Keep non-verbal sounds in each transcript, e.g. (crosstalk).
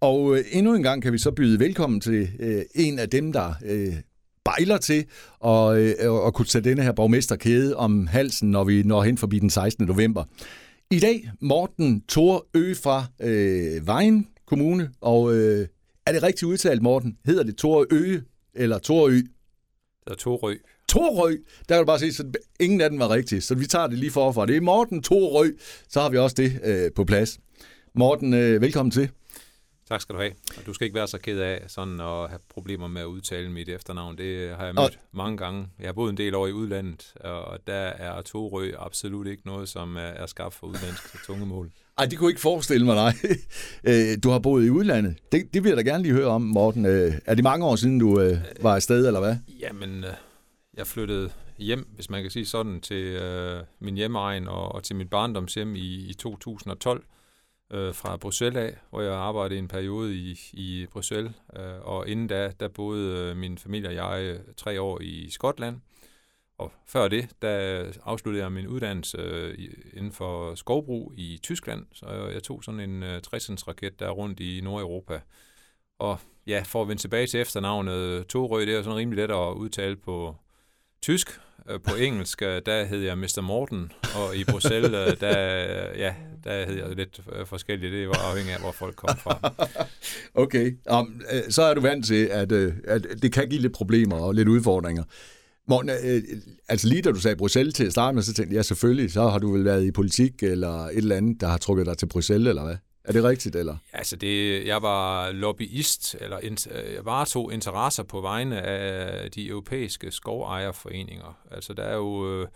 Og øh, endnu en gang kan vi så byde velkommen til øh, en af dem, der øh, bejler til at, øh, at kunne tage denne her borgmesterkæde om halsen, når vi når hen forbi den 16. november. I dag Morten Thor Ø fra øh, Vejen Kommune, og øh, er det rigtigt udtalt, Morten? Hedder det Thor Ø eller Thor Ø? Det hedder Torø. Torø, der kan du bare sige, så ingen af dem var rigtige, så vi tager det lige forfra. Det er Morten Torø, så har vi også det øh, på plads. Morten, øh, velkommen til. Tak skal du have. Og du skal ikke være så ked af sådan at have problemer med at udtale mit efternavn. Det har jeg mødt og... mange gange. Jeg har boet en del år i udlandet, og der er Torø absolut ikke noget, som er skabt for udlandsk tungemål. Ej, det kunne ikke forestille mig, nej. (laughs) Øh, du har boet i udlandet. Det, det vil jeg da gerne lige høre om, Morten. Øh, er det mange år siden, du øh, var afsted, eller hvad? Jamen, jeg flyttede hjem, hvis man kan sige sådan, til øh, min hjemmeegn og, og til mit barndomshjem i, i 2012 øh, fra Bruxelles af, hvor jeg arbejdede en periode i, i Bruxelles. Øh, og inden da, der boede øh, min familie og jeg øh, tre år i Skotland. Og før det, der afsluttede jeg min uddannelse øh, inden for skovbrug i Tyskland. Så jeg tog sådan en øh, 60 raket der rundt i Nordeuropa. Og ja, for at vende tilbage til efternavnet Torø, det er sådan rimelig let at udtale på tysk. Øh, på engelsk, øh, der hed jeg Mr. Morten, og i Bruxelles, øh, der, ja, der hed jeg lidt forskelligt. Det var afhængig af, hvor folk kom fra. (laughs) okay, um, så er du vant til, at, at det kan give lidt problemer og lidt udfordringer. Morten, altså lige da du sagde Bruxelles til at starte med, så tænkte jeg, ja selvfølgelig, så har du vel været i politik eller et eller andet, der har trukket dig til Bruxelles, eller hvad? Er det rigtigt, eller? Altså, det, jeg var lobbyist, eller jeg varetog interesser på vegne af de europæiske skovejerforeninger. Altså, der er jo øh,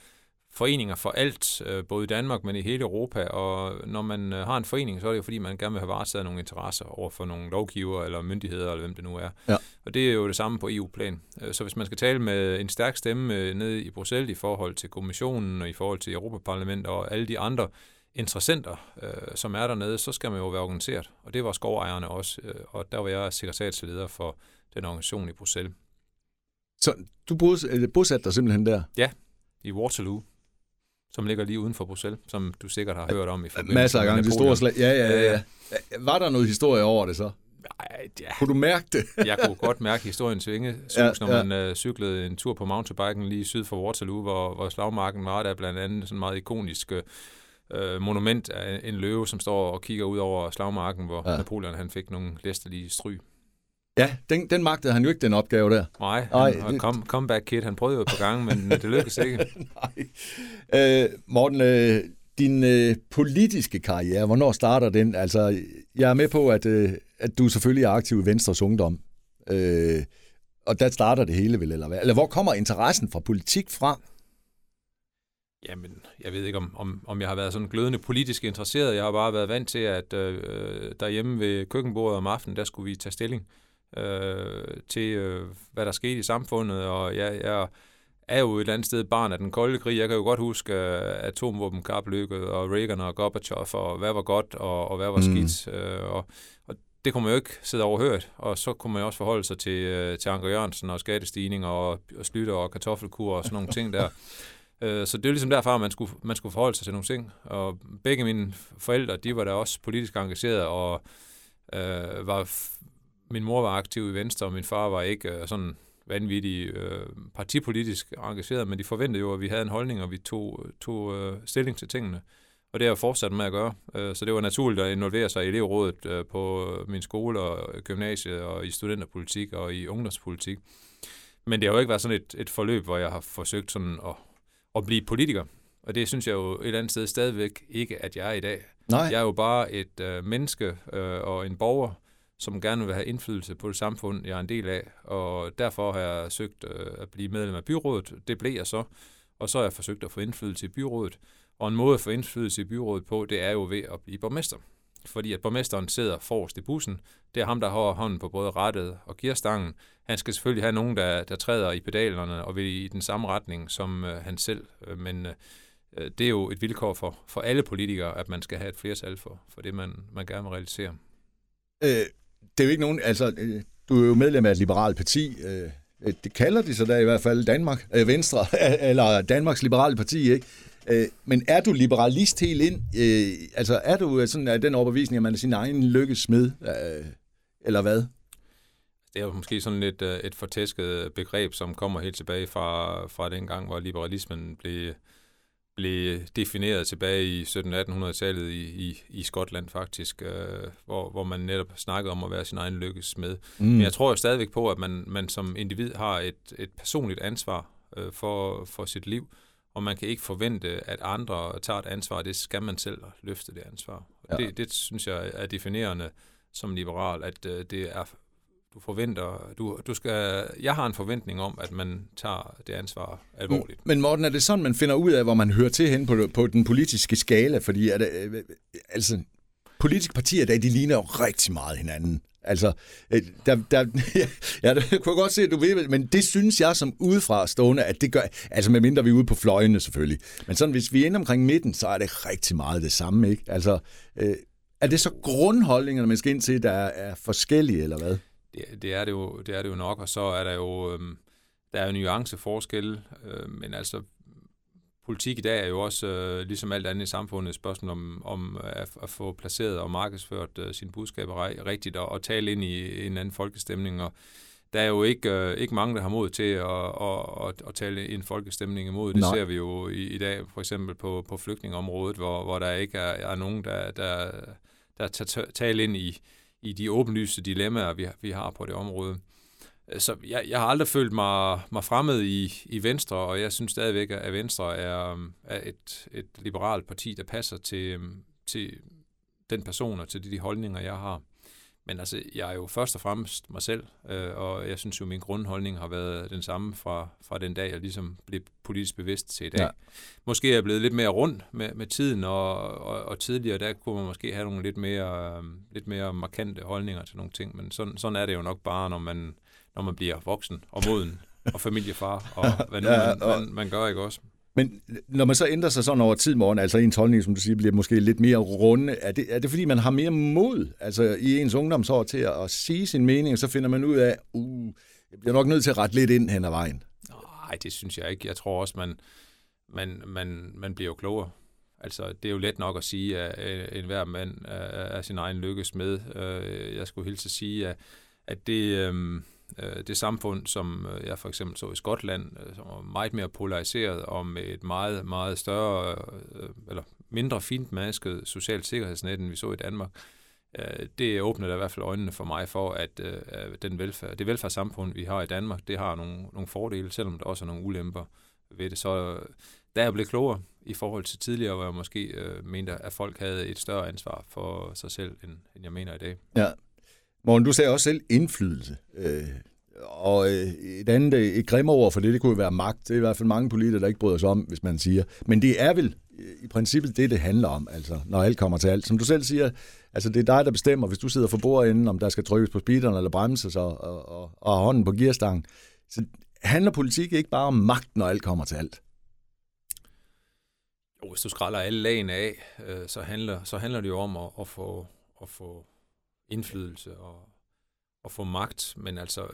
foreninger for alt, øh, både i Danmark, men i hele Europa, og når man øh, har en forening, så er det jo fordi, man gerne vil have varetaget nogle interesser over for nogle lovgiver eller myndigheder, eller hvem det nu er. Ja. Og det er jo det samme på EU-plan. Øh, så hvis man skal tale med en stærk stemme øh, nede i Bruxelles i forhold til kommissionen og i forhold til Europaparlamentet og alle de andre interessenter, øh, som er dernede, så skal man jo være organiseret. Og det var skovejerne også, øh, og der var jeg sekretariatsleder for den organisation i Bruxelles. Så du bosatte dig simpelthen der? Ja, i Waterloo, som ligger lige uden for Bruxelles, som du sikkert har hørt om i forbindelse Masser af gange, de store slag. Ja, ja, ja, ja. Var der noget historie over det så? Nej, ja. Kunne du mærke det? (laughs) jeg kunne godt mærke historiens vinge, ja, når ja. man øh, cyklede en tur på mountainbiken lige syd for Waterloo, hvor, hvor slagmarken var der blandt andet sådan meget ikonisk øh, øh, monument af en løve, som står og kigger ud over slagmarken, hvor ja. Napoleon han fik nogle læsterlige stryg. Ja, den, den magtede han jo ikke, den opgave der. Nej, han, Ej, come, comeback kid, han prøvede jo på gang, men det lykkedes ikke. (laughs) Nej. Øh, Morten, øh, din øh, politiske karriere, hvornår starter den? Altså, jeg er med på, at, øh, at du selvfølgelig er aktiv i Venstres Ungdom. Øh, og der starter det hele vel, eller hvad? Eller hvor kommer interessen fra politik fra? Jamen, jeg ved ikke, om, om, om jeg har været sådan glødende politisk interesseret. Jeg har bare været vant til, at øh, derhjemme ved køkkenbordet om aftenen, der skulle vi tage stilling øh, til, øh, hvad der skete i samfundet. Og jeg, jeg er jo et eller andet sted barn af den kolde krig. Jeg kan jo godt huske uh, atomvåbenkapløbet og Reagan og Gorbachev, og hvad var godt og, og hvad var mm. skidt. Uh, og, og det kunne man jo ikke sidde overhørt, og så kunne man også forholde sig til, uh, til Anker Jørgensen og skattestigninger og, og slytter og kartoffelkur og sådan nogle ting der. (laughs) Øh, så det er ligesom derfor, at man skulle, man skulle forholde sig til nogle ting. Og begge mine forældre, de var da også politisk engagerede, og øh, var, min mor var aktiv i Venstre, og min far var ikke øh, sådan vanvittig øh, partipolitisk engageret, men de forventede jo, at vi havde en holdning, og vi tog, tog øh, stilling til tingene. Og det har jeg fortsat med at gøre. Øh, så det var naturligt at involvere sig i elevrådet øh, på øh, min skole og gymnasiet og i studenterpolitik og i ungdomspolitik. Men det har jo ikke været sådan et, et forløb, hvor jeg har forsøgt sådan at at blive politiker. Og det synes jeg jo et eller andet sted stadigvæk ikke, at jeg er i dag. Nej. Jeg er jo bare et øh, menneske øh, og en borger, som gerne vil have indflydelse på det samfund, jeg er en del af. Og derfor har jeg søgt øh, at blive medlem af byrådet. Det blev jeg så. Og så har jeg forsøgt at få indflydelse i byrådet. Og en måde at få indflydelse i byrådet på, det er jo ved at blive borgmester fordi at borgmesteren sidder forrest i bussen. Det er ham, der har hånden på både rattet og gearstangen. Han skal selvfølgelig have nogen, der, der træder i pedalerne og vil i den samme retning som øh, han selv. Øh, men øh, øh, det er jo et vilkår for, for alle politikere, at man skal have et flertal for, for det, man, man gerne vil realisere. Øh, det er jo ikke nogen... Altså, øh, du er jo medlem af et liberalt parti. Øh, det kalder de sig der i hvert fald Danmark, øh, Venstre, (laughs) eller Danmarks Liberale Parti, ikke? Øh, men er du liberalist helt ind? Øh, altså er du sådan af den overbevisning, at man er sin egen lykkesmed? Øh, eller hvad? Det er jo måske sådan lidt øh, et fortæsket begreb, som kommer helt tilbage fra, fra den gang, hvor liberalismen blev, blev defineret tilbage i 1700-1800-tallet i, i, i Skotland faktisk, øh, hvor, hvor man netop snakkede om at være sin egen lykkes med. Mm. Men jeg tror jo stadigvæk på, at man, man som individ har et, et personligt ansvar øh, for, for sit liv, og man kan ikke forvente, at andre tager et ansvar. Det skal man selv løfte det ansvar. Ja. Det, det synes jeg er definerende som liberal, at øh, det er du forventer, du, du skal, jeg har en forventning om, at man tager det ansvar alvorligt. Men Morten, er det sådan, man finder ud af, hvor man hører til hen på, på den politiske skala? Fordi er det, øh, altså, politiske partier, der, de ligner jo rigtig meget hinanden. Altså, øh, der, der, (laughs) ja, det kunne godt se, at du ved, men det synes jeg som udefra stående, at det gør, altså med mindre vi er ude på fløjene selvfølgelig. Men sådan, hvis vi er inde omkring midten, så er det rigtig meget det samme, ikke? Altså, øh, er det så grundholdningerne, man skal ind til, der er forskellige, eller hvad? det, det, er det, jo, det er det jo nok, og så er der jo, øhm, der er jo nuanceforskelle, øh, men altså politik i dag er jo også, øh, ligesom alt andet i samfundet, et spørgsmål om, om at, at få placeret og markedsført øh, sine budskaber rigtigt og, og tale ind i en anden folkestemning. Og der er jo ikke, øh, ikke mange, der har mod til at, at, at, at tale en folkestemning imod. Det Nej. ser vi jo i, i dag, for eksempel på, på flygtningeområdet, hvor, hvor der ikke er, er nogen, der, der, der tager tale ind i, i de åbenlyse dilemmaer, vi, vi har på det område. Så jeg, jeg har aldrig følt mig, mig fremmed i, i Venstre, og jeg synes stadigvæk, at Venstre er, er et, et liberalt parti, der passer til, til den person og til de, de holdninger, jeg har. Men altså, jeg er jo først og fremmest mig selv, øh, og jeg synes jo, min grundholdning har været den samme fra, fra den dag, jeg ligesom blev politisk bevidst til i dag. Ja. Måske er jeg blevet lidt mere rundt med, med tiden, og, og, og tidligere, der kunne man måske have nogle lidt mere, øh, lidt mere markante holdninger til nogle ting, men sådan, sådan er det jo nok bare, når man, når man bliver voksen og moden og familiefar, og hvad nu ja, man, man, man gør, ikke også? Men når man så ændrer sig sådan over tid, morgen, altså ens holdning, som du siger, bliver måske lidt mere runde, er det, er det fordi, man har mere mod altså i ens ungdomsår til at, at sige sin mening, og så finder man ud af, uh, jeg bliver nok nødt til at rette lidt ind hen ad vejen? Nej, det synes jeg ikke. Jeg tror også, man, man, man, man bliver jo klogere. Altså, det er jo let nok at sige, at enhver mand er sin egen lykkes med. Øh, jeg skulle hilse at sige, at, at det, øhm, øh, det samfund, som øh, jeg for eksempel så i Skotland, øh, som var meget mere polariseret og med et meget, meget større, øh, eller mindre fint masket socialt sikkerhedsnet, end vi så i Danmark, det åbnede i hvert fald øjnene for mig for, at den velfærd, det velfærdssamfund, vi har i Danmark, det har nogle, nogle fordele, selvom der også er nogle ulemper ved det. Så der er jeg blevet klogere i forhold til tidligere, hvor jeg måske øh, mente, at folk havde et større ansvar for sig selv, end, end jeg mener i dag. Ja. Morgen, du sagde også selv indflydelse. Øh, og øh, et andet, øh, et grimme ord for det, det kunne jo være magt. Det er i hvert fald mange politikere, der ikke bryder sig om, hvis man siger. Men det er vel øh, i princippet det, det handler om, altså, når alt kommer til alt. Som du selv siger, altså, det er dig, der bestemmer, hvis du sidder for bordenden, om der skal trykkes på speederen eller bremses og, og, og, og hånden på gearstangen. Så handler politik ikke bare om magt, når alt kommer til alt? Jo, hvis du skræller alle lagene af, øh, så, handler, så handler det jo om at, at, få, at få indflydelse og, og få magt, men altså...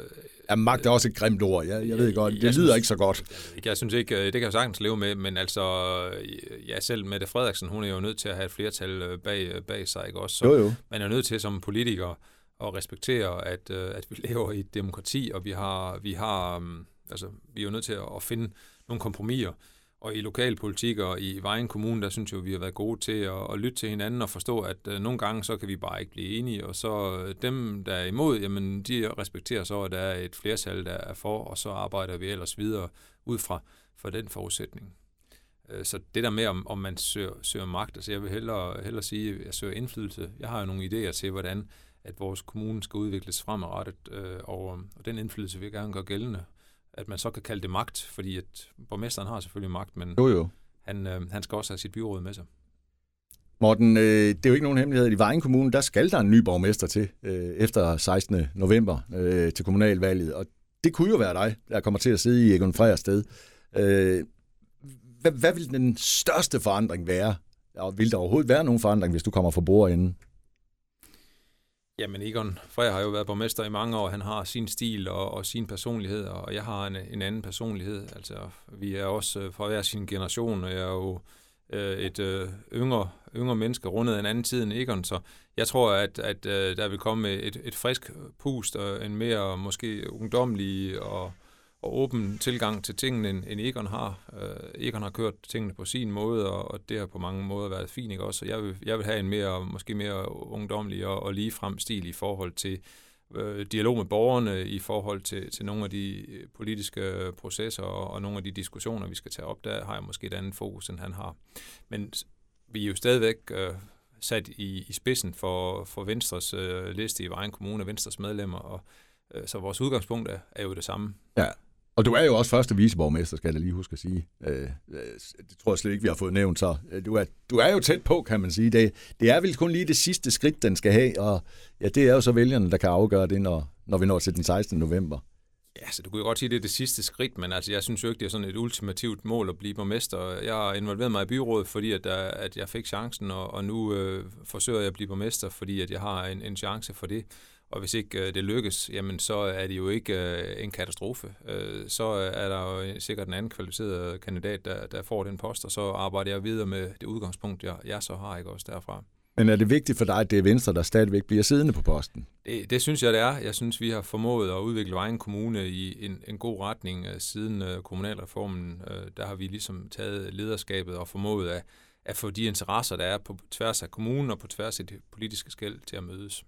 Ja, magt er også et grimt ord, jeg, jeg ved godt. Det jeg lyder synes, ikke så godt. Jeg, jeg synes ikke, det kan jeg sagtens leve med, men altså, ja, selv Mette Frederiksen, hun er jo nødt til at have et flertal øh, bag, bag sig, ikke også? Så jo, jo. Man er nødt til som politiker at respektere, at, øh, at vi (laughs) lever i et demokrati, og vi har, vi har, mm, altså, vi er jo nødt til at finde nogle kompromiser. Og i lokalpolitik og i Vejen Kommune, der synes jeg, vi har været gode til at, at lytte til hinanden og forstå, at øh, nogle gange, så kan vi bare ikke blive enige. Og så øh, dem, der er imod, jamen, de respekterer så, at der er et flertal, der er for, og så arbejder vi ellers videre ud fra for den forudsætning. Øh, så det der med, om, om man søger, søger magt, altså jeg vil hellere, hellere sige, at jeg søger indflydelse. Jeg har jo nogle idéer til, hvordan at vores kommune skal udvikles fremadrettet, og, og den indflydelse vil jeg gerne gøre gældende at man så kan kalde det magt, fordi at borgmesteren har selvfølgelig magt, men jo, jo. Han, øh, han skal også have sit byråd med sig. Morten, øh, det er jo ikke nogen hemmelighed. I Vejen Kommune, der skal der en ny borgmester til øh, efter 16. november øh, til kommunalvalget. Og det kunne jo være dig, der kommer til at sidde i Egon Freyers sted. Øh, hvad, hvad vil den største forandring være? Og vil der overhovedet være nogen forandring, hvis du kommer for bordenden? Jamen Egon Freja har jo været borgmester i mange år. Han har sin stil og, og sin personlighed, og jeg har en, en anden personlighed. Altså, vi er også øh, fra hver sin generation, og jeg er jo øh, et øh, yngre, yngre menneske rundet en anden tid end Egon, så jeg tror, at, at øh, der vil komme et, et frisk pust og en mere måske ungdomlig og og åben tilgang til tingene, end, Egon har. Uh, Egon har kørt tingene på sin måde, og, og det har på mange måder været fint, ikke også? Så jeg vil, jeg vil have en mere, måske mere ungdomlig og, og ligefrem stil i forhold til øh, dialog med borgerne, i forhold til, til nogle af de øh, politiske processer og, og nogle af de diskussioner, vi skal tage op. Der har jeg måske et andet fokus, end han har. Men vi er jo stadigvæk Øh, sat i, i spidsen for, for Venstres øh, liste i Vejen Kommune, Venstres medlemmer, og så vores udgangspunkt er, er jo det samme. Ja, og du er jo også første viceborgmester, skal jeg lige huske at sige. Øh, øh det tror jeg slet ikke, vi har fået nævnt, så øh, du er, du er jo tæt på, kan man sige. Det, det er vel kun lige det sidste skridt, den skal have, og ja, det er jo så vælgerne, der kan afgøre det, når, når vi når til den 16. november. Ja, så du kunne jo godt sige, at det er det sidste skridt, men altså, jeg synes jo ikke, det er sådan et ultimativt mål at blive borgmester. Jeg har involveret mig i byrådet, fordi at, øh, at jeg fik chancen, og, og nu øh, forsøger jeg at blive borgmester, fordi at jeg har en, en chance for det. Og hvis ikke øh, det lykkes, jamen så er det jo ikke øh, en katastrofe. Øh, så er der jo sikkert en anden kvalificeret kandidat, der, der får den post, og så arbejder jeg videre med det udgangspunkt, jeg, jeg så har, ikke også derfra. Men er det vigtigt for dig, at det er Venstre, der stadigvæk bliver siddende på posten? Det, det synes jeg, det er. Jeg synes, vi har formået at udvikle Vejen Kommune i en, en god retning siden uh, kommunalreformen. Uh, der har vi ligesom taget lederskabet og formået at, at få de interesser, der er på tværs af kommunen og på tværs af det politiske skæld til at mødes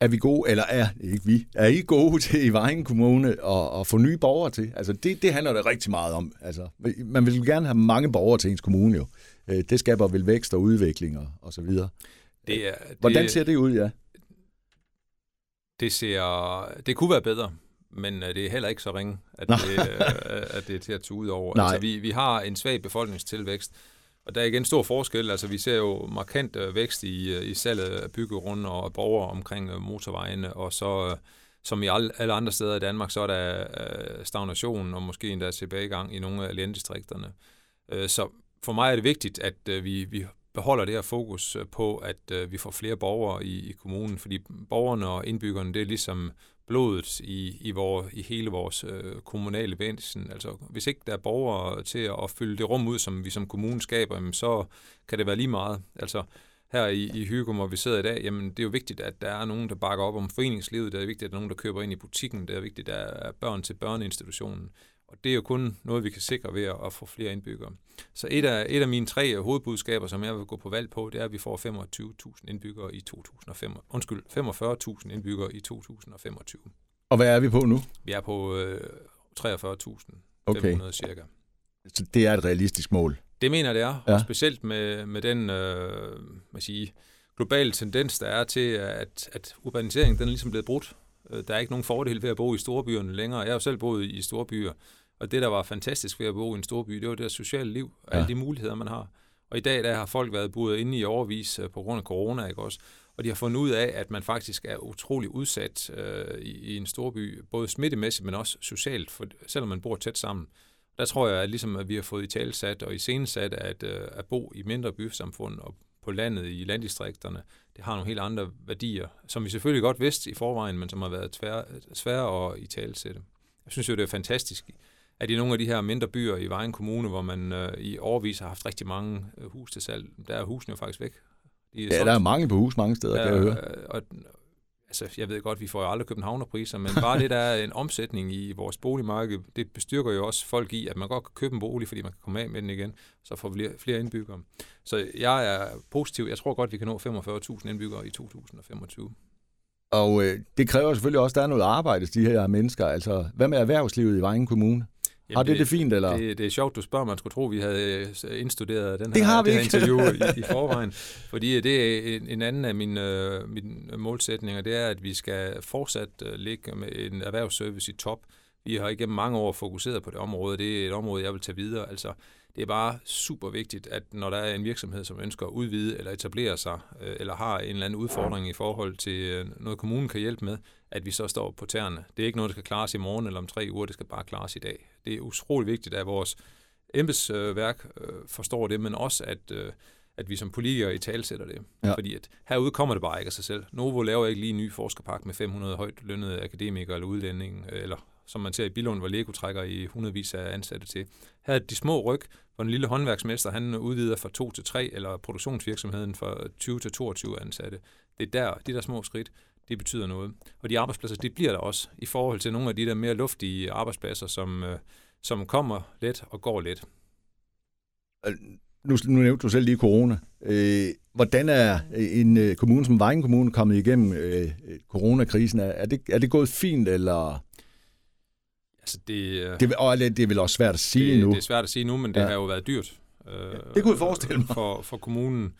er vi gode, eller er ikke vi, er I gode til i Vejen Kommune at, at få nye borgere til? Altså det, det handler det rigtig meget om. Altså, man vil gerne have mange borgere til ens kommune jo. Øh, det skaber vel vækst og udvikling og, og så videre. Det er, det, Hvordan ser det ud, ja? Det ser, det kunne være bedre, men øh, det er heller ikke så ringe, at, det, at det er til at tage ud over. (laughs) Nej. Altså, vi, vi har en svag befolkningstilvækst, og der er igen stor forskel. Altså, vi ser jo markant øh, vækst i, øh, i salget af byggegrunde og borgere omkring øh, motorvejene, og så som i alle andre steder i Danmark, så er der stagnation og måske endda tilbagegang i nogle af landdistrikterne. Så for mig er det vigtigt, at vi, vi beholder det her fokus på, at vi får flere borgere i, i kommunen, fordi borgerne og indbyggerne, det er ligesom blodet i, i, vor, i hele vores øh, kommunale væsen. Altså, hvis ikke der er borgere til at, at fylde det rum ud, som vi som kommune skaber, jamen, så kan det være lige meget. Altså, her i, i Hygum, hvor vi sidder i dag, jamen det er jo vigtigt, at der er nogen, der bakker op om foreningslivet, det er vigtigt, at der er nogen, der køber ind i butikken, det er vigtigt, at der er børn til børneinstitutionen. Og det er jo kun noget, vi kan sikre ved at, få flere indbyggere. Så et af, et af mine tre hovedbudskaber, som jeg vil gå på valg på, det er, at vi får 25.000 indbyggere i 2005. Undskyld, 45.000 indbyggere i 2025. Og hvad er vi på nu? Vi er på øh, 43.500 okay. cirka. Så det er et realistisk mål? Det mener jeg, det er. Ja. Og specielt med, med den øh, man siger, globale tendens, der er til, at, at urbaniseringen den er ligesom blevet brudt. Øh, der er ikke nogen fordel ved at bo i storbyerne længere. Jeg har jo selv boet i storbyer, og det, der var fantastisk ved at bo i en storby, det var det sociale liv, og ja. alle de muligheder, man har. Og i dag der har folk været boet inde i overvis øh, på grund af corona, ikke også? Og de har fundet ud af, at man faktisk er utrolig udsat øh, i, i en storby, både smittemæssigt, men også socialt, for, selvom man bor tæt sammen. Der tror jeg, at, ligesom, at vi har fået i talsat og i scenesat, at, øh, at bo i mindre bysamfund og på landet i landdistrikterne, det har nogle helt andre værdier, som vi selvfølgelig godt vidste i forvejen, men som har været tvær, svære at i talsætte. Jeg synes jo, det er fantastisk, at i nogle af de her mindre byer i Vejen Kommune, hvor man øh, i overvis har haft rigtig mange øh, hus til salg, der er husene jo faktisk væk. De er ja, solgt. der er mange på hus mange steder, der, kan jeg høre. Øh, og, altså, jeg ved godt, vi får jo aldrig københavnerpriser, men bare det, der er en omsætning i vores boligmarked, det bestyrker jo også folk i, at man godt kan købe en bolig, fordi man kan komme af med den igen, så får vi flere indbyggere. Så jeg er positiv. Jeg tror godt, vi kan nå 45.000 indbyggere i 2025. Og øh, det kræver selvfølgelig også, at der er noget arbejde til de her mennesker. Altså, hvad med erhvervslivet i Vejen Kommune? Jamen, har det det, det fint, eller? Det, det er sjovt, du spørger. Man skulle tro, vi havde øh, indstuderet den her, det har vi det her interview i, i (laughs) forvejen. Fordi det er en, en anden af mine, mine målsætninger, det er, at vi skal fortsat øh, ligge med en erhvervsservice i top. Vi har igennem mange år fokuseret på det område. Det er et område, jeg vil tage videre. Altså, det er bare super vigtigt, at når der er en virksomhed, som ønsker at udvide eller etablere sig, øh, eller har en eller anden udfordring i forhold til øh, noget, kommunen kan hjælpe med, at vi så står på tæerne. Det er ikke noget, der skal klares i morgen eller om tre uger, det skal bare klares i dag. Det er utrolig vigtigt, at vores embedsværk øh, forstår det, men også at, øh, at vi som politikere i tale sætter det. Ja. Fordi at herude kommer det bare ikke af sig selv. Novo laver ikke lige en ny forskerpakke med 500 højt lønnede akademikere eller udlændinge, eller som man ser i Billund, hvor Lego trækker i hundredvis af ansatte til. Her er de små ryg, hvor en lille håndværksmester, han udvider fra 2 til 3, eller produktionsvirksomheden fra 20 til 22 ansatte. Det er der, de der små skridt, det betyder noget. Og de arbejdspladser, det bliver der også i forhold til nogle af de der mere luftige arbejdspladser, som, øh, som kommer let og går let. Nu, nu nævnte du selv lige corona. Øh, hvordan er en øh, kommune som Vejen Kommune kommet igennem øh, coronakrisen? Er, det, er det gået fint, eller Altså det, det, og det er vel også svært at sige det, nu. Det er svært at sige nu, men det ja. har jo været dyrt. Øh, det kunne jeg forestille mig. For, for kommunen øh,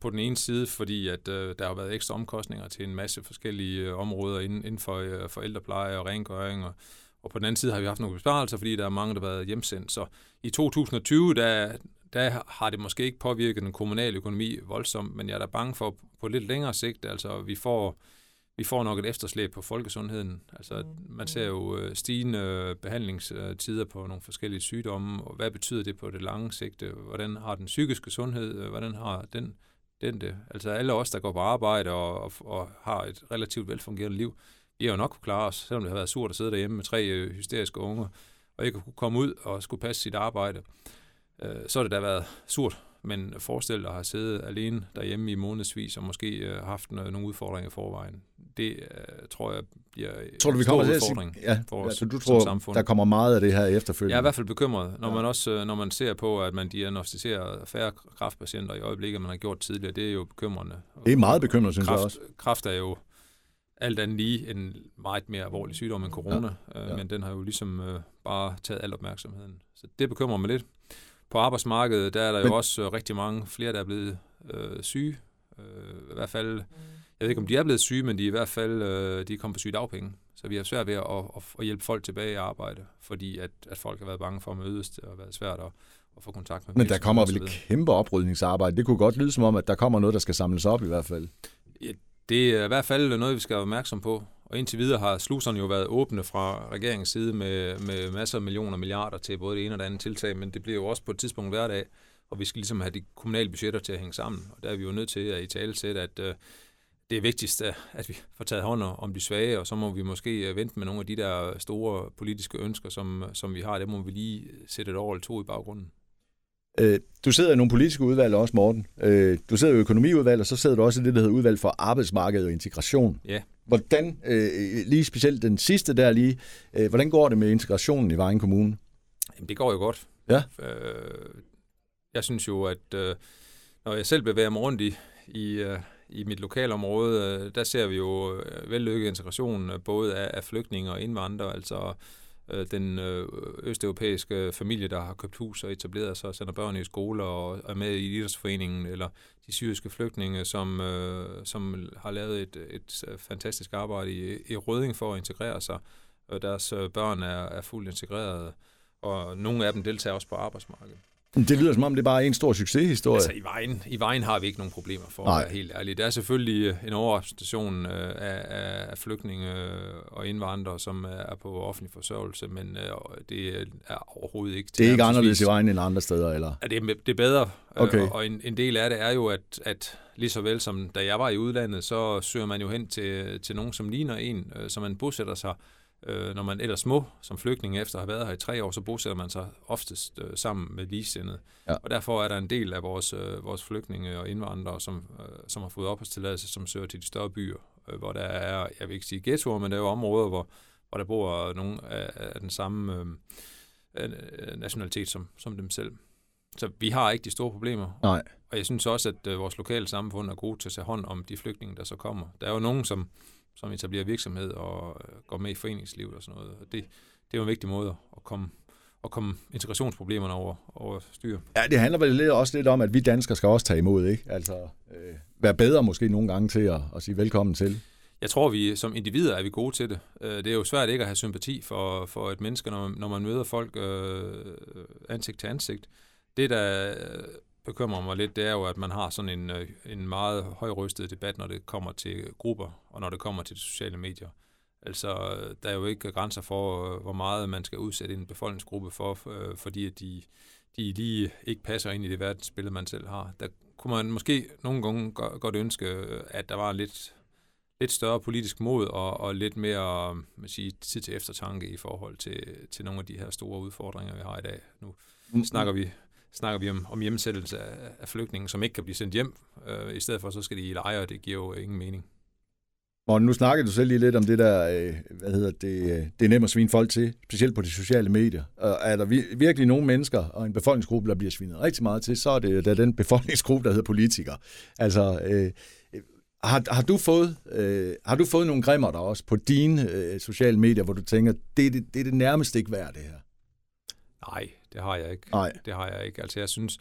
på den ene side, fordi at øh, der har været ekstra omkostninger til en masse forskellige øh, områder inden, inden for øh, forældrepleje og rengøring. Og, og på den anden side har vi haft nogle besparelser, fordi der er mange, der har været hjemsendt. Så i 2020, der, der har det måske ikke påvirket den kommunale økonomi voldsomt, men jeg er da bange for på lidt længere sigt, altså vi får vi får nok et efterslæb på folkesundheden. Altså, mm. man ser jo øh, stigende behandlingstider på nogle forskellige sygdomme, og hvad betyder det på det lange sigt? Hvordan har den psykiske sundhed, øh, hvordan har den, den det? Altså alle os, der går på arbejde og, og, og har et relativt velfungerende liv, vi har jo nok kunne klare os, selvom det har været surt at sidde derhjemme med tre øh, hysteriske unger, og ikke kunne komme ud og skulle passe sit arbejde. Øh, så har det da været surt men forestil dig at have siddet alene derhjemme i månedsvis og måske øh, haft nogle udfordringer i forvejen. Det øh, tror jeg bliver tror du, vi kommer til udfordring ja, for os altså, du tror, samfund. der kommer meget af det her efterfølgende? Jeg er i hvert fald bekymret, når ja. man også øh, når man ser på, at man diagnostiserer færre kraftpatienter i øjeblikket, man har gjort tidligere. Det er jo bekymrende. Det er meget bekymrende, synes kraft, jeg også. Kraft er jo alt andet lige en meget mere alvorlig sygdom end corona, ja. Ja. men den har jo ligesom øh, bare taget al opmærksomheden. Så det bekymrer mig lidt på arbejdsmarkedet, der er der Men... jo også øh, rigtig mange flere, der er blevet øh, syge. Øh, I hvert fald, jeg ved ikke, om de er blevet syge, men de er i hvert fald øh, de er kommet på sygedagpenge. Så vi har svært ved at, at, at hjælpe folk tilbage i arbejde, fordi at, at folk har været bange for at mødes. Det har været svært at, at få kontakt med Men der kommer vel et kæmpe oprydningsarbejde. Det kunne godt lyde som om, at der kommer noget, der skal samles op i hvert fald. Ja, det er i hvert fald noget, vi skal være opmærksom på. Og indtil videre har sluserne jo været åbne fra regeringens side med, med masser af millioner og milliarder til både det ene og det andet tiltag, men det bliver jo også på et tidspunkt hverdag, og vi skal ligesom have de kommunale budgetter til at hænge sammen. Og der er vi jo nødt til at i tale sætte, at uh, det er vigtigst, at vi får taget hånd om de svage, og så må vi måske øh, vente med nogle af de der store politiske ønsker, som, som vi har. Det må vi lige sætte et år eller to i baggrunden. Øh, du sidder i nogle politiske udvalg også, Morten. Øh, du sidder i økonomiudvalg, og så sidder du også i det, der hedder udvalg for arbejdsmarked og integration. Ja. Hvordan, øh, lige specielt den sidste der lige, hvordan går det med integrationen i Vejen Kommune? Jamen, det går jo godt. Ja. jeg synes jo, at når jeg selv bevæger mig rundt i, i, i mit lokalområde, der ser vi jo vellykket integration både af, af flygtninge og indvandrere, altså øh, den øh, østeuropæiske familie, der har købt hus og etableret sig og sender børn i skole og er med i idrætsforeningen, eller de syriske flygtninge, som, øh, som har lavet et, et øh, fantastisk arbejde i, i Røding for at integrere sig. Og deres øh, børn er, er fuldt integreret, og nogle af dem deltager også på arbejdsmarkedet. Det lyder som om, det er bare en stor succeshistorie. Altså i vejen, i vejen har vi ikke nogen problemer for Nej. at være helt ærlig. Der er selvfølgelig øh, en overrepræsentation øh, af, af flygtninge og indvandrere, som er på offentlig forsørgelse, men øh, det er overhovedet ikke... Det er ikke anderledes i vejen end andre steder, eller? Ja, det er, det er bedre, okay. og, og en, en del af det er jo, at, at lige så vel som da jeg var i udlandet, så søger man jo hen til, til nogen, som ligner en, som man bosætter sig Øh, når man ellers små som flygtning efter at have været her i tre år, så bosætter man sig oftest øh, sammen med ligesindede. Ja. Og derfor er der en del af vores, øh, vores flygtninge og indvandrere, som, øh, som har fået opholdstilladelse, som søger til de større byer, øh, hvor der er, jeg vil ikke sige ghettoer, men der er jo områder, hvor, hvor der bor nogen af, af den samme øh, nationalitet som, som dem selv. Så vi har ikke de store problemer. Nej. Og jeg synes også, at øh, vores lokale samfund er gode til at tage hånd om de flygtninge, der så kommer. Der er jo nogen, som som etablerer virksomhed og øh, går med i foreningslivet og sådan noget. Og det, det er jo en vigtig måde at komme, at komme integrationsproblemerne over, over styr. Ja, det handler vel lidt, også lidt om, at vi danskere skal også tage imod, ikke? Altså, øh, være bedre måske nogle gange til at, at sige velkommen til. Jeg tror, vi som individer er vi gode til det. Øh, det er jo svært ikke at have sympati for, for et menneske, når man, når man møder folk øh, ansigt til ansigt. Det, der bekymrer mig lidt, det er jo, at man har sådan en, øh, en meget højrystet debat, når det kommer til grupper, og når det kommer til de sociale medier. Altså, der er jo ikke grænser for, hvor meget man skal udsætte en befolkningsgruppe for, fordi de, de lige ikke passer ind i det verdensbillede, man selv har. Der kunne man måske nogle gange godt ønske, at der var lidt lidt større politisk mod og, og lidt mere man sige, tid til eftertanke i forhold til, til nogle af de her store udfordringer, vi har i dag. Nu mm. snakker vi snakker vi om, om hjemsættelse af, af flygtninge, som ikke kan blive sendt hjem. Øh, I stedet for, så skal de i lejre, og det giver jo ingen mening. Og nu snakker du selv lige lidt om det der, øh, hvad hedder det, øh, det er nemt at svine folk til, specielt på de sociale medier. Og er der virkelig nogle mennesker og en befolkningsgruppe, der bliver svinet rigtig meget til, så er det der den befolkningsgruppe, der hedder politikere. Altså, øh, har, har, du fået, øh, har du fået nogle grimmer der også på dine øh, sociale medier, hvor du tænker, det, det, det er det nærmest ikke værd, det her? Nej, det har jeg ikke. Nej. Det har jeg ikke. Altså jeg synes,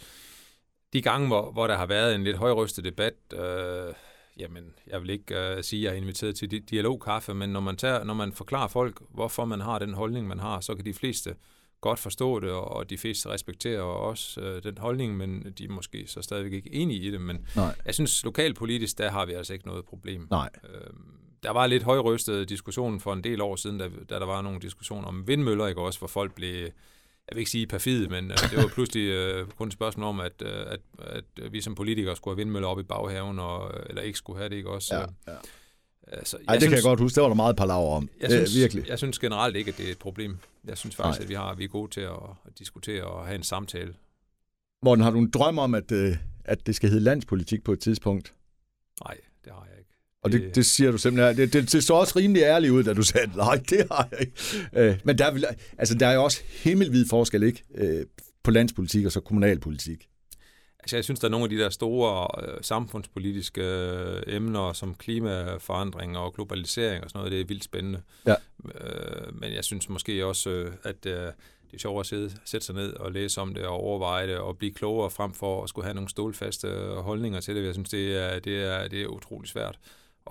de gange, hvor, hvor der har været en lidt højrystet debat, øh, jamen, jeg vil ikke øh, sige, at jeg er inviteret til dialogkaffe, men når man, tager, når man forklarer folk, hvorfor man har den holdning, man har, så kan de fleste godt forstå det, og de fleste respekterer også øh, den holdning, men de er måske så stadigvæk ikke enige i det. Men Nej. jeg synes, lokalpolitisk, der har vi altså ikke noget problem. Nej. Øh, der var lidt højrystet diskussion for en del år siden, da, da der var nogle diskussioner om vindmøller, ikke også, hvor folk blev, jeg vil ikke sige perfide, men øh, det var pludselig øh, kun et spørgsmål om, at, øh, at, at vi som politikere skulle have vindmøller op i baghaven, og, eller ikke skulle have det, ikke også? Ja, ja. Altså, Ej, det synes, kan jeg godt huske. Det var der meget palaver om. Jeg synes, virkelig. Jeg synes generelt ikke, at det er et problem. Jeg synes faktisk, Nej. at vi, har, vi er gode til at, at diskutere og have en samtale. Morten, har du en drøm om, at, øh, at det skal hedde landspolitik på et tidspunkt? Nej, det har jeg. Og det, det siger du simpelthen. Det, det, det så også rimelig ærligt ud, da du sagde, nej, det har jeg ikke. Øh, men der er, altså, der er jo også himmelvid forskel ikke? Øh, på landspolitik og så kommunalpolitik. Altså, jeg synes, der er nogle af de der store øh, samfundspolitiske øh, emner, som klimaforandring og globalisering og sådan noget, det er vildt spændende. Ja. Øh, men jeg synes måske også, øh, at øh, det er sjovt at sidde, sætte sig ned og læse om det og overveje det og blive klogere frem for at skulle have nogle stålfaste holdninger til det. Jeg synes, det er, det er, det er utrolig svært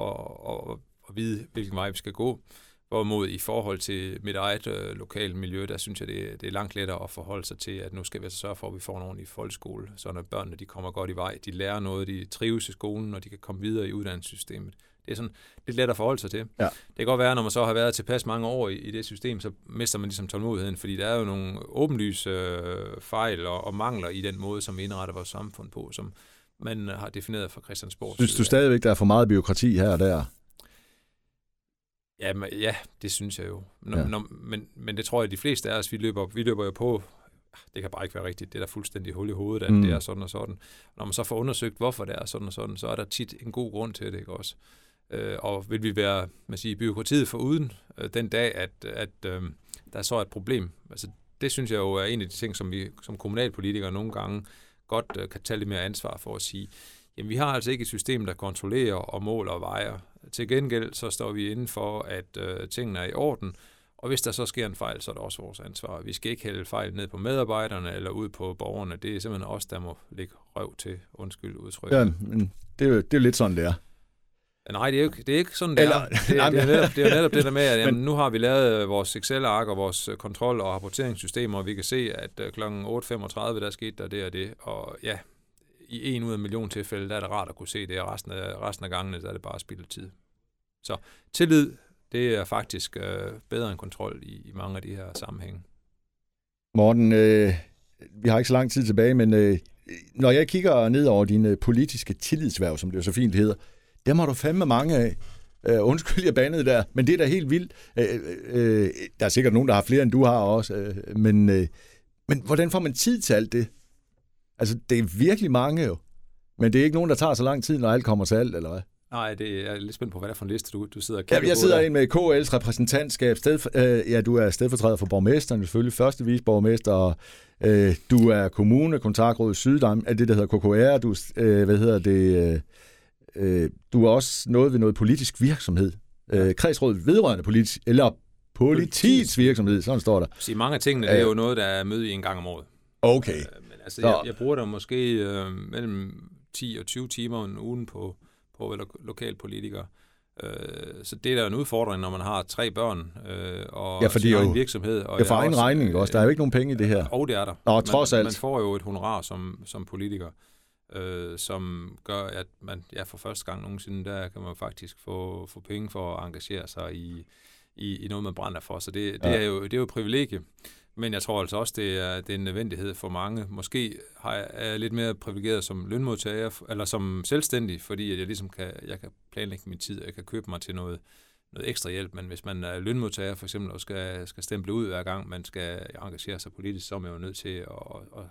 at, at, at vide, hvilken vej vi skal gå. Hvorimod i forhold til mit eget øh, lokale miljø, der synes jeg, det, det er langt lettere at forholde sig til, at nu skal vi altså sørge for, at vi får en ordentlig folkeskole, så når børnene de kommer godt i vej, de lærer noget, de trives i skolen, og de kan komme videre i uddannelsessystemet. Det er sådan lidt let at forholde sig til. Ja. Det kan godt være, når man så har været tilpas mange år i, i det system, så mister man ligesom tålmodigheden, fordi der er jo nogle åbenlyse øh, fejl og, og mangler i den måde, som vi indretter vores samfund på, som man har defineret fra Christiansborg. Synes du stadigvæk, der er for meget byråkrati her og der? Ja, men, ja, det synes jeg jo. Når, ja. når, men, men det tror jeg, at de fleste af os, vi løber, vi løber jo på, det kan bare ikke være rigtigt, det er der fuldstændig hul i hovedet, at mm. det er sådan og sådan. Når man så får undersøgt, hvorfor det er sådan og sådan, så er der tit en god grund til det, ikke også? Øh, og vil vi være, man siger, byråkratiet for uden øh, den dag, at, at øh, der er så et problem. Altså, det synes jeg jo er en af de ting, som vi som kommunalpolitikere nogle gange godt øh, kan tage lidt mere ansvar for at sige, jamen vi har altså ikke et system, der kontrollerer og måler og vejer til gengæld så står vi inden for, at øh, tingene er i orden, og hvis der så sker en fejl, så er det også vores ansvar. Vi skal ikke hælde fejl ned på medarbejderne eller ud på borgerne. Det er simpelthen os, der må lægge røv til, undskyld udtrykket. Ja, men det er jo, det er lidt sådan, det er. Nej, det er, jo, det er ikke sådan, det Eller, er. Det, det, er (laughs) netop, det er netop det der med, at jamen, (laughs) nu har vi lavet vores Excel-ark og vores kontrol- og rapporteringssystemer, og vi kan se, at øh, kl. 8.35, der skete der det og det. Og ja, i en ud af en million tilfælde, der er det rart at kunne se det, og resten af, resten af gangene, der er det bare spildet tid. Så tillid, det er faktisk øh, bedre end kontrol i, i mange af de her sammenhænge. Morten, øh, vi har ikke så lang tid tilbage, men øh, når jeg kigger ned over dine politiske tillidsværv, som det jo så fint hedder, dem har du fandme mange af. Øh, undskyld, jeg bandede der, men det er da helt vildt. Øh, øh, der er sikkert nogen, der har flere, end du har også. Øh, men, øh, men hvordan får man tid til alt det? Altså, det er virkelig mange jo. Men det er ikke nogen, der tager så lang tid, når alt kommer til alt, eller hvad? Nej, det er er lidt spændt på, hvad det er for en liste, du, du sidder og kigger ja, Jeg sidder ind med KL's repræsentantskab. Sted, øh, ja, du er stedfortræder for borgmesteren, selvfølgelig første visborgmester, og øh, du er kommune, kontaktråd Syddam, er det, der hedder KKR, du, øh, hvad hedder det, øh, du er også noget ved noget politisk virksomhed. Øh, kredsrådet vedrørende politisk, eller politiets virksomhed, sådan står der. Så mange af tingene, det er jo noget, der er møde i en gang om året. Okay. Øh, men altså, jeg, jeg bruger der måske øh, mellem 10 og 20 timer en ugen på, på lo- lokalpolitikere. Øh, så det er da en udfordring, når man har tre børn øh, og Ja, fordi sin egen virksomhed. Og er for egen regning også. Der er jo ikke nogen penge i det her. Og det er der. Nå, man, trods alt. Man får jo et honorar som, som politiker, øh, som gør, at man ja, for første gang nogensinde, der kan man faktisk få, få penge for at engagere sig i, i, i noget, man brænder for. Så det, det, Ja. er, jo, det er jo et privilegie. Men jeg tror altså også, det er, det er en nødvendighed for mange. Måske har jeg, er jeg lidt mere privilegeret som lønmodtager, eller som selvstændig, fordi jeg ligesom kan, jeg kan planlægge min tid, og jeg kan købe mig til noget, noget ekstra hjælp. Men hvis man er lønmodtager for eksempel, og skal, skal stemple ud hver gang, man skal engagere sig politisk, så er man jo nødt til at, at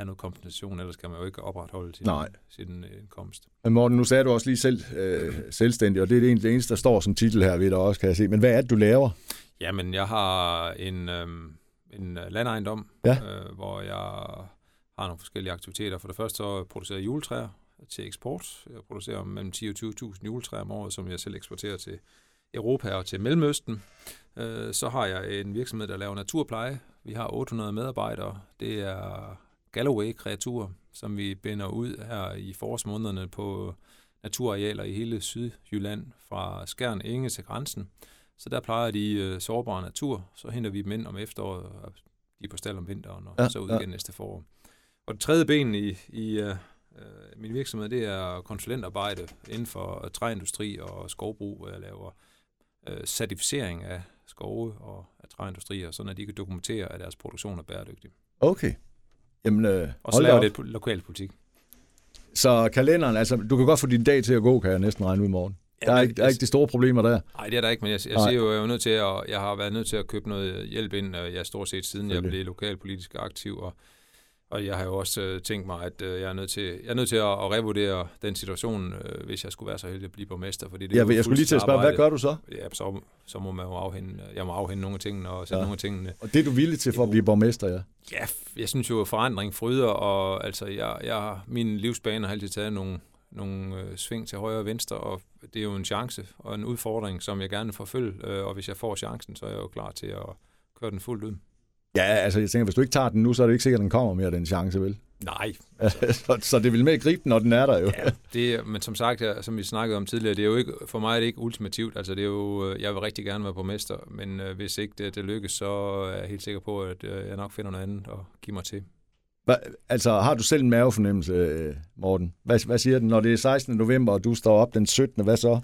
have noget kompensation, ellers kan man jo ikke opretholde sin, Nej. sin øh, indkomst. Men Morten, nu sagde du også lige selv øh, selvstændig, og det er det eneste, der står som titel her ved dig også, kan jeg se. Men hvad er det, du laver? Jamen, jeg har en, øhm, en øh, landejendom, Ja. øh, hvor jeg har nogle forskellige aktiviteter. For det første så producerer jeg juletræer til eksport. Jeg producerer mellem 10 og 20.000 juletræer om året, som jeg selv eksporterer til Europa og til Mellemøsten. Øh, så har jeg en virksomhed, der laver naturpleje. Vi har 800 medarbejdere. Det er Galloway-kreaturer, som vi binder ud her i forårsmånederne på naturarealer i hele Sydjylland, fra Skjern Enge til grænsen. Så der plejer de øh, sårbare natur, så henter vi dem ind om efteråret, og de er på stald om vinteren, og Ja, ja, så ud ja. igen næste forår. Og det tredje ben i, i øh, øh, min virksomhed, det er konsulentarbejde inden for træindustri og skovbrug, hvor jeg laver øh, certificering af skove og af træindustrier, sådan at de kan dokumentere, at deres produktion er bæredygtig. Okay. Jamen, øh, Og så laver det lokal politik. Så kalenderen, altså, du kan godt få din dag til at gå, kan jeg næsten regne ud i morgen. Der er, ikke, der er jeg- ikke de store problemer der. Nej, det er der ikke, men jeg, jeg siger jo, jeg er nødt til at, jeg har været nødt til at købe noget hjælp ind, jeg stort set siden jeg blev lokalpolitisk aktiv, og, og jeg har jo også øh, tænkt mig, at øh, jeg er nødt til, jeg er nødt til at, at revurdere den situation, øh, hvis jeg skulle være så heldig at blive borgmester, fordi det er Jeg, skulle lige til at spørge, hvad fuldtidsarbejde. gør du så? Ja, så, så må man jo afhænde, jeg må afhænde nogle af tingene og sætte Ja. ja. nogle af tingene. Og det er du villig til for at blive borgmester, ja? Ja, jeg synes jo, at forandring fryder, og altså, jeg, jeg, min livsbane har altid taget nogle, nogle øh, sving til højre og venstre, og det er jo en chance og en udfordring, som jeg gerne vil forfølge, øh, og hvis jeg får chancen, så er jeg jo klar til at køre den fuldt ud. Ja, altså jeg tænker, hvis du ikke tager den nu, så er det ikke sikkert, at den kommer mere, den chance, vel? Nej, (laughs) så, så det vil med at gribe den, når den er der jo. ja, det, men som sagt, ja, som vi snakkede om tidligere, det er jo ikke, for mig er det ikke ultimativt, altså det er jo, øh, jeg vil rigtig gerne være borgmester, men øh, hvis ikke det, det lykkes, så er jeg helt sikker på, at øh, jeg nok finder noget andet og give mig til. Hva, altså, har du selv en mavefornemmelse, øh, Morten? Hvad, hvad siger den, når det er 16. november, og du står op den 17. Hvad så?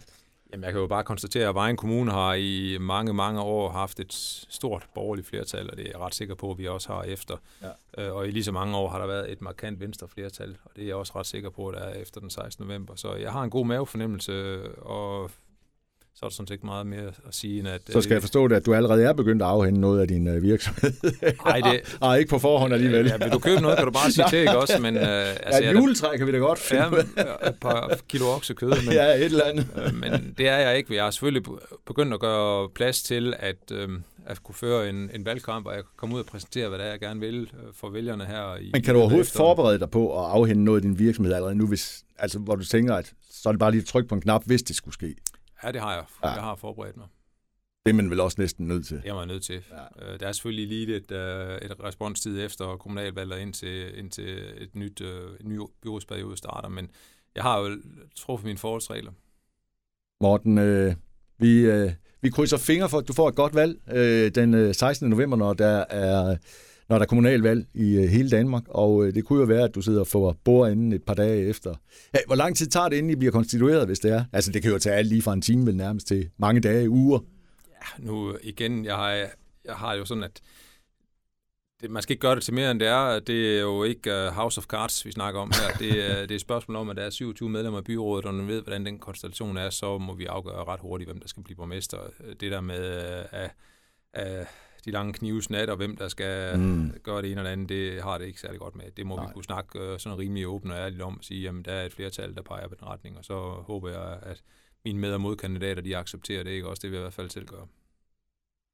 Jamen, jeg kan jo bare konstatere, at Vejen Kommune har i mange, mange år haft et stort borgerligt flertal, og det er jeg ret sikker på, at vi også har efter. Ja. Øh, Og i lige så mange år har der været et markant venstre flertal, og det er jeg også ret sikker på, at der er efter den 16. november. Så jeg har en god mavefornemmelse, og så er der sådan set ikke meget mere at sige, end at... Så skal jeg forstå det, at du allerede er begyndt at afhænde noget af din øh, virksomhed. Nej, det... (laughs) Nej, ikke på forhånd alligevel. Ja, vil du købe noget, kan du bare sige til, ikke også? Men, (laughs) øh, Altså, ja, et juletræ kan vi da godt finde. ja, et par kilo oksekød, (laughs) men, ja, et eller andet. Øh, men det er jeg ikke. Jeg har selvfølgelig begyndt at gøre plads til at, øh, at kunne føre en, en valgkamp, og jeg kan komme ud og præsentere, hvad det er, jeg gerne vil øh, for vælgerne her. I, Men kan du overhovedet efter- forberede dig på at afhænde noget af din virksomhed allerede nu, hvis, altså, hvor du tænker, at så er det bare lige at trykke på en knap, hvis det skulle ske? Ja, det har jeg. Ja. Jeg har forberedt mig. Det er man vel også næsten nødt til. Det er jeg nødt til. Ja. Øh, Der er selvfølgelig lige et, øh, et responstid efter kommunalvalget indtil, indtil et nyt, øh, en ny byrådsperiode starter, men jeg har jo truffet mine forholdsregler. Morten, øh, vi, øh, vi krydser fingre for, at du får et godt valg øh, den øh, 16. november, når der er når der er kommunalvalg i øh, hele Danmark, og øh, det kunne jo være, at du sidder og får bordenden et par dage efter. Ja, hvor lang tid tager det, inden I bliver konstitueret, hvis det er? Altså, det kan jo tage alt lige fra en time vel nærmest til mange dage, uger. Ja, Nu igen, jeg har, jeg har jo sådan, at det, man skal ikke gøre det til mere, end det er. Det er jo ikke uh, House of Cards, vi snakker om her. Det uh, det er et spørgsmål om, at der er 27 medlemmer af byrådet, og når man ved, hvordan den konstellation er, så må vi afgøre ret hurtigt, hvem der skal blive borgmester. Det der med uh, uh, de lange knivsnat, og hvem der skal Mm. gøre det ene eller andet, det har det ikke særlig godt med. Det må Nej. vi kunne snakke uh, sådan rimelig åbent og ærligt om, og sige, jamen der er et flertal, der peger på den retning, og så håber jeg, at mine med- og modkandidater, de accepterer det, ikke? Også det vil jeg i hvert fald selv gøre.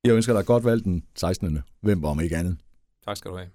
Jeg ønsker dig godt valg den 16. november, om ikke andet. Tak skal du have.